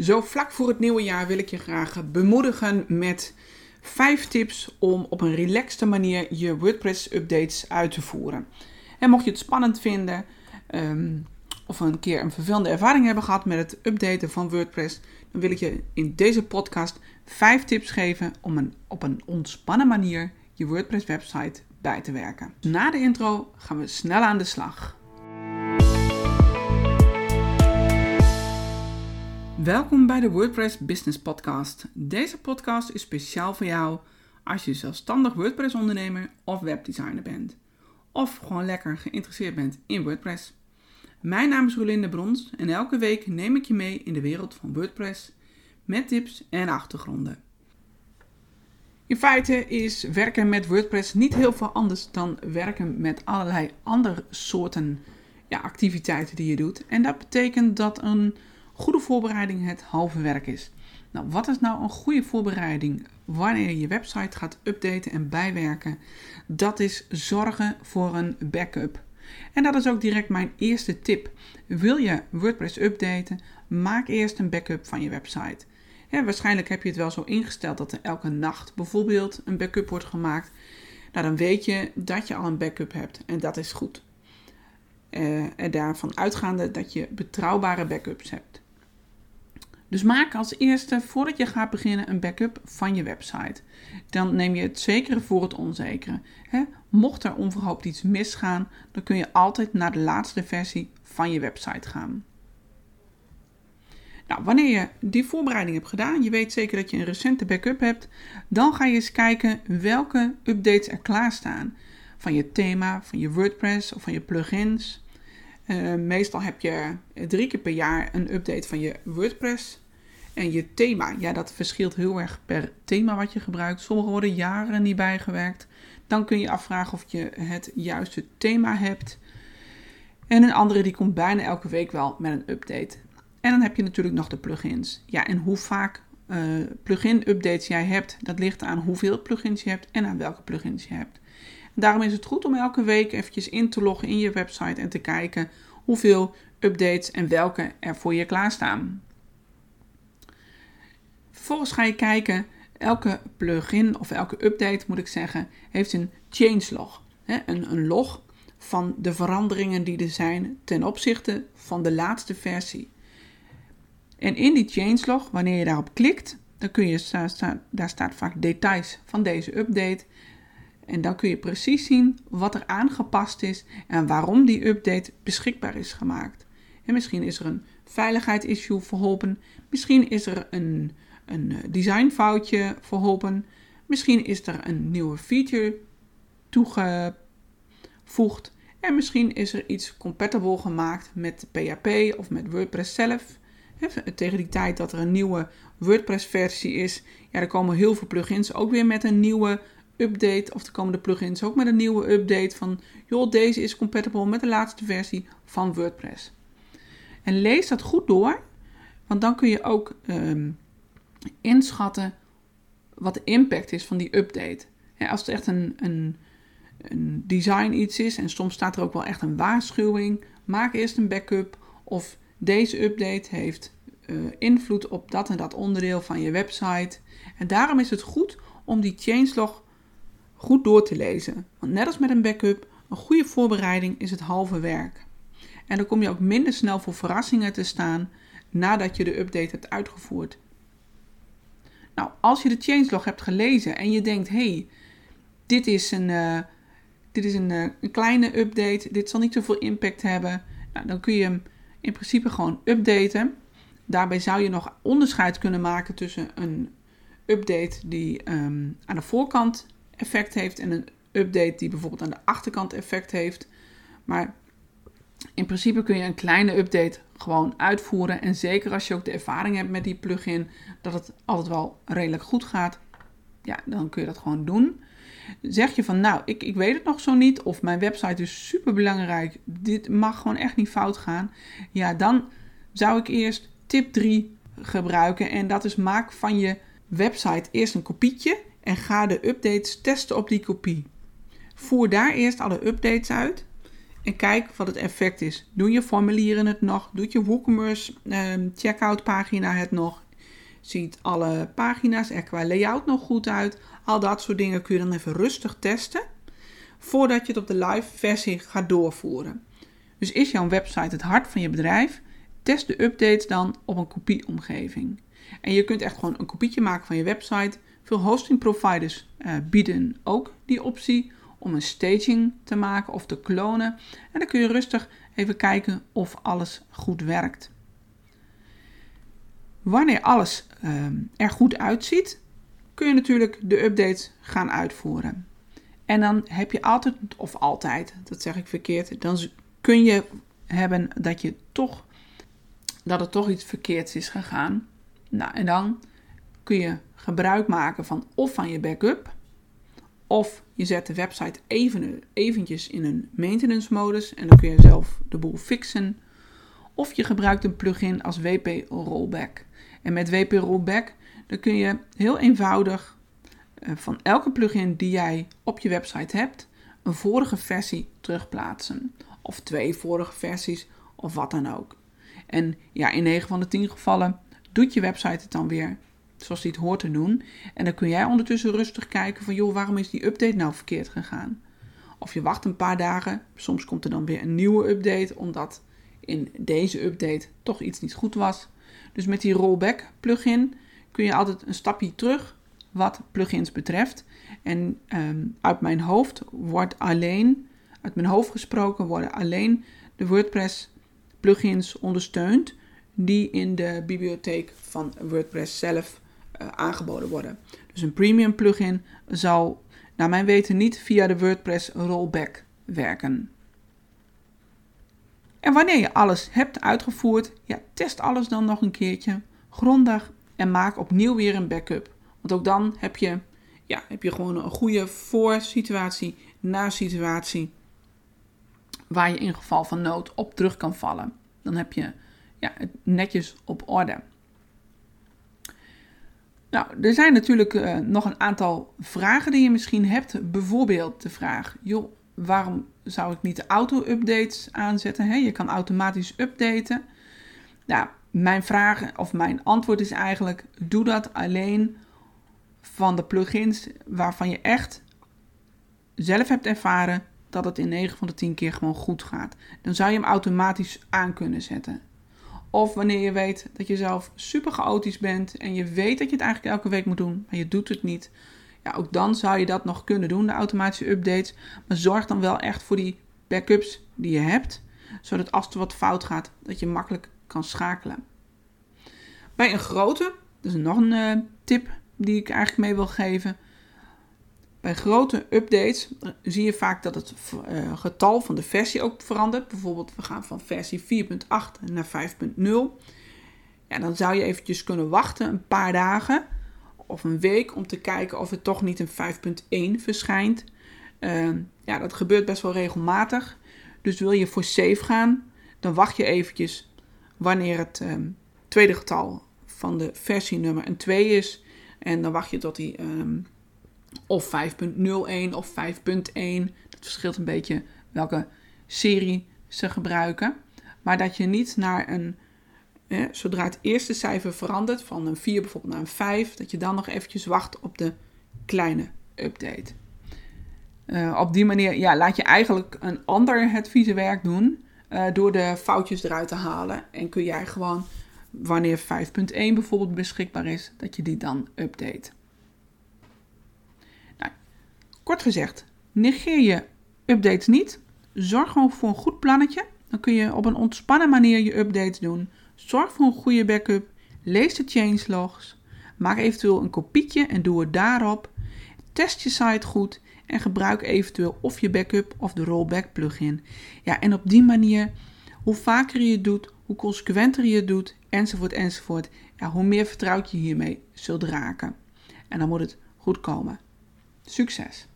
Zo vlak voor het nieuwe jaar wil ik je graag bemoedigen met 5 tips om op een relaxte manier je WordPress updates uit te voeren. En mocht je het spannend vinden ehm, of een keer een vervelende ervaring hebben gehad met het updaten van WordPress, dan wil ik je in deze podcast 5 tips geven om een, op een ontspannen manier je WordPress website bij te werken. Na de intro gaan we snel aan de slag. Welkom bij de WordPress Business Podcast. Deze podcast is speciaal voor jou als je zelfstandig WordPress ondernemer of webdesigner bent. Of gewoon lekker geïnteresseerd bent in WordPress. Mijn naam is Rolinde Brons en elke week neem ik je mee in de wereld van WordPress met tips en achtergronden. In feite is werken met WordPress niet heel veel anders dan werken met allerlei andere soorten ja, activiteiten die je doet. En dat betekent dat een goede voorbereiding het halve werk is. Nou, wat is nou een goede voorbereiding wanneer je je website gaat updaten en bijwerken? Dat is zorgen voor een backup. En dat is ook direct mijn eerste tip. Wil je WordPress updaten? Maak eerst een backup van je website. waarschijnlijk heb je het wel zo ingesteld dat er elke nacht bijvoorbeeld een backup wordt gemaakt. Nou, dan weet je dat je al een backup hebt en dat is goed. Uh, en daarvan uitgaande dat je betrouwbare backups hebt. Dus maak als eerste, voordat je gaat beginnen, een backup van je website. Dan neem je het zekere voor het onzekere. Mocht er onverhoopt iets misgaan, dan kun je altijd naar de laatste versie van je website gaan. Nou, wanneer je die voorbereiding hebt gedaan, je weet zeker dat je een recente backup hebt, dan ga je eens kijken welke updates er klaarstaan. Van je thema, van je WordPress of van je plugins. Uh, meestal heb je drie keer per jaar een update van je WordPress. En je thema, ja, dat verschilt heel erg per thema wat je gebruikt. Sommige worden jaren niet bijgewerkt. Dan kun je afvragen of je het juiste thema hebt. En een andere die komt bijna elke week wel met een update. En dan heb je natuurlijk nog de plugins. Ja, en hoe vaak uh, plugin updates jij hebt, dat ligt aan hoeveel plugins je hebt en aan welke plugins je hebt. Daarom is het goed om elke week eventjes in te loggen in je website en te kijken hoeveel updates en welke er voor je klaarstaan. Vervolgens ga je kijken, elke plugin of elke update moet ik zeggen, heeft een changelog. Een, een log van de veranderingen die er zijn ten opzichte van de laatste versie. En in die changelog, wanneer je daarop klikt, dan kun je, daar staat vaak details van deze update. En dan kun je precies zien wat er aangepast is en waarom die update beschikbaar is gemaakt. En misschien is er een veiligheidsissue verholpen, misschien is er een, een eh, designfoutje verholpen, misschien is er een nieuwe feature toegevoegd en misschien is er iets compatible gemaakt met PHP of met WordPress zelf. Tegen die tijd dat er een nieuwe WordPress-versie is, ja, er komen heel veel plugins ook weer met een nieuwe update, of de komende plugins ook met een nieuwe update van, joh, deze is compatible met de laatste versie van WordPress. En lees dat goed door, want dan kun je ook um, inschatten wat de impact is van die update. als het echt een, een, een design iets is, en soms staat er ook wel echt een waarschuwing, maak eerst een backup of deze update heeft uh, invloed op dat en dat onderdeel van je website. En daarom is het goed om die changelog goed door te lezen. Want net als met een backup, een goede voorbereiding is het halve werk. En dan kom je ook minder snel voor verrassingen te staan nadat je de update hebt uitgevoerd. Nou, als je de changelog hebt gelezen en je denkt: hey, dit is een, uh, dit is een, uh, een, kleine update, dit zal niet zoveel impact hebben, nou, dan kun je hem in principe gewoon updaten. Daarbij zou je nog onderscheid kunnen maken tussen een update die um, aan de voorkant effect heeft en een update die bijvoorbeeld aan de achterkant effect heeft. Maar in principe kun je een kleine update gewoon uitvoeren. En zeker als je ook de ervaring hebt met die plugin dat het altijd wel redelijk goed gaat, ja, dan kun je dat gewoon doen. Zeg je van nou, ik, ik weet het nog zo niet, of mijn website is super belangrijk, dit mag gewoon echt niet fout gaan. Ja, dan zou ik eerst tip 3 gebruiken. En dat is maak van je website eerst een kopietje en ga de updates testen op die kopie. Voer daar eerst alle updates uit kijk wat het effect is. Doen je formulieren het nog? Doet je WooCommerce uh, checkout pagina het nog? Ziet alle pagina's er qua layout nog goed uit? Al dat soort dingen kun je dan even rustig testen voordat je het op de live versie gaat doorvoeren. Dus is jouw website het hart van je bedrijf? Test de updates dan op een kopieomgeving. En je kunt echt gewoon een kopietje maken van je website. Veel hosting providers uh, bieden ook die optie om een staging te maken of te klonen. En dan kun je rustig even kijken of alles goed werkt. Wanneer alles uh, er goed uitziet, kun je natuurlijk de updates gaan uitvoeren. En dan heb je altijd, of altijd, dat zeg ik verkeerd, dan kun je hebben dat je toch, dat er toch iets verkeerds is gegaan. Nou, en dan kun je gebruik maken van of van je backup, of je zet de website even eventjes in een maintenance modus en dan kun je zelf de boel fixen. Of je gebruikt een plugin als WP Rollback. En met WP Rollback dan kun je heel eenvoudig eh, van elke plugin die jij op je website hebt, een vorige versie terugplaatsen. Of twee vorige versies, of wat dan ook. En ja, in 9 van de 10 gevallen doet je website het dan weer zoals die het hoort te doen. En dan kun jij ondertussen rustig kijken van, joh, waarom is die update nou verkeerd gegaan? Of je wacht een paar dagen, soms komt er dan weer een nieuwe update, omdat in deze update toch iets niet goed was. Dus met die rollback plugin kun je altijd een stapje terug wat plugins betreft. En ehm, uit mijn hoofd wordt alleen, uit mijn hoofd gesproken, worden alleen de WordPress plugins ondersteund die in de bibliotheek van WordPress zelf uh, aangeboden worden. Dus een premium plugin zal naar mijn weten niet via de WordPress rollback werken. En wanneer je alles hebt uitgevoerd, ja, test alles dan nog een keertje grondig en maak opnieuw weer een backup. Want ook dan heb je, ja, heb je gewoon een goede voor-situatie, na-situatie, waar je in geval van nood op terug kan vallen. Dan heb je ja, het netjes op orde. Nou, er zijn natuurlijk uh, nog een aantal vragen die je misschien hebt. Bijvoorbeeld de vraag: joh, waarom zou ik niet de auto-updates aanzetten? Hè? Je kan automatisch updaten. Nou, mijn vraag of mijn antwoord is eigenlijk: doe dat alleen van de plugins waarvan je echt zelf hebt ervaren dat het in 9 van de 10 keer gewoon goed gaat. Dan zou je hem automatisch aan kunnen zetten. Of wanneer je weet dat je zelf super chaotisch bent en je weet dat je het eigenlijk elke week moet doen, maar je doet het niet. Ja, ook dan zou je dat nog kunnen doen, de automatische updates. Maar zorg dan wel echt voor die backups die je hebt, zodat als er wat fout gaat, dat je makkelijk kan schakelen. Bij een grote, is nog een uh, tip die ik eigenlijk mee wil geven. Bij grote updates eh, zie je vaak dat het uh, getal van de versie ook verandert. Bijvoorbeeld we gaan van versie 4.8 naar 5.0. Ja, dan zou je eventjes kunnen wachten een paar dagen of een week om te kijken of er toch niet een 5.1 verschijnt. Uh, ja, dat gebeurt best wel regelmatig. Dus wil je voor safe gaan, dan wacht je eventjes wanneer het uh, tweede getal van de versienummer een 2 is. En dan wacht je tot die um, of 5.01 of 5.1. Dat verschilt een beetje welke serie ze gebruiken. Maar dat je niet naar een, eh, zodra het eerste cijfer verandert, van een 4 bijvoorbeeld naar een 5, dat je dan nog eventjes wacht op de kleine update. Uh, op die manier ja, laat je eigenlijk een ander het vieze werk doen uh, door de foutjes eruit te halen. En kun jij gewoon wanneer 5.1 bijvoorbeeld beschikbaar is, dat je die dan update. Kort gezegd, negeer je updates niet. Zorg gewoon voor een goed plannetje. Dan kun je op een ontspannen manier je updates doen. Zorg voor een goede backup. Lees de changelogs. Maak eventueel een kopietje en doe het daarop. Test je site goed en gebruik eventueel of je backup of de rollback plugin. Ja, en op die manier, hoe vaker je het doet, hoe consequenter je het doet, enzovoort, enzovoort, ja, hoe meer vertrouwd je hiermee zult raken. En dan moet het goed komen. Succes!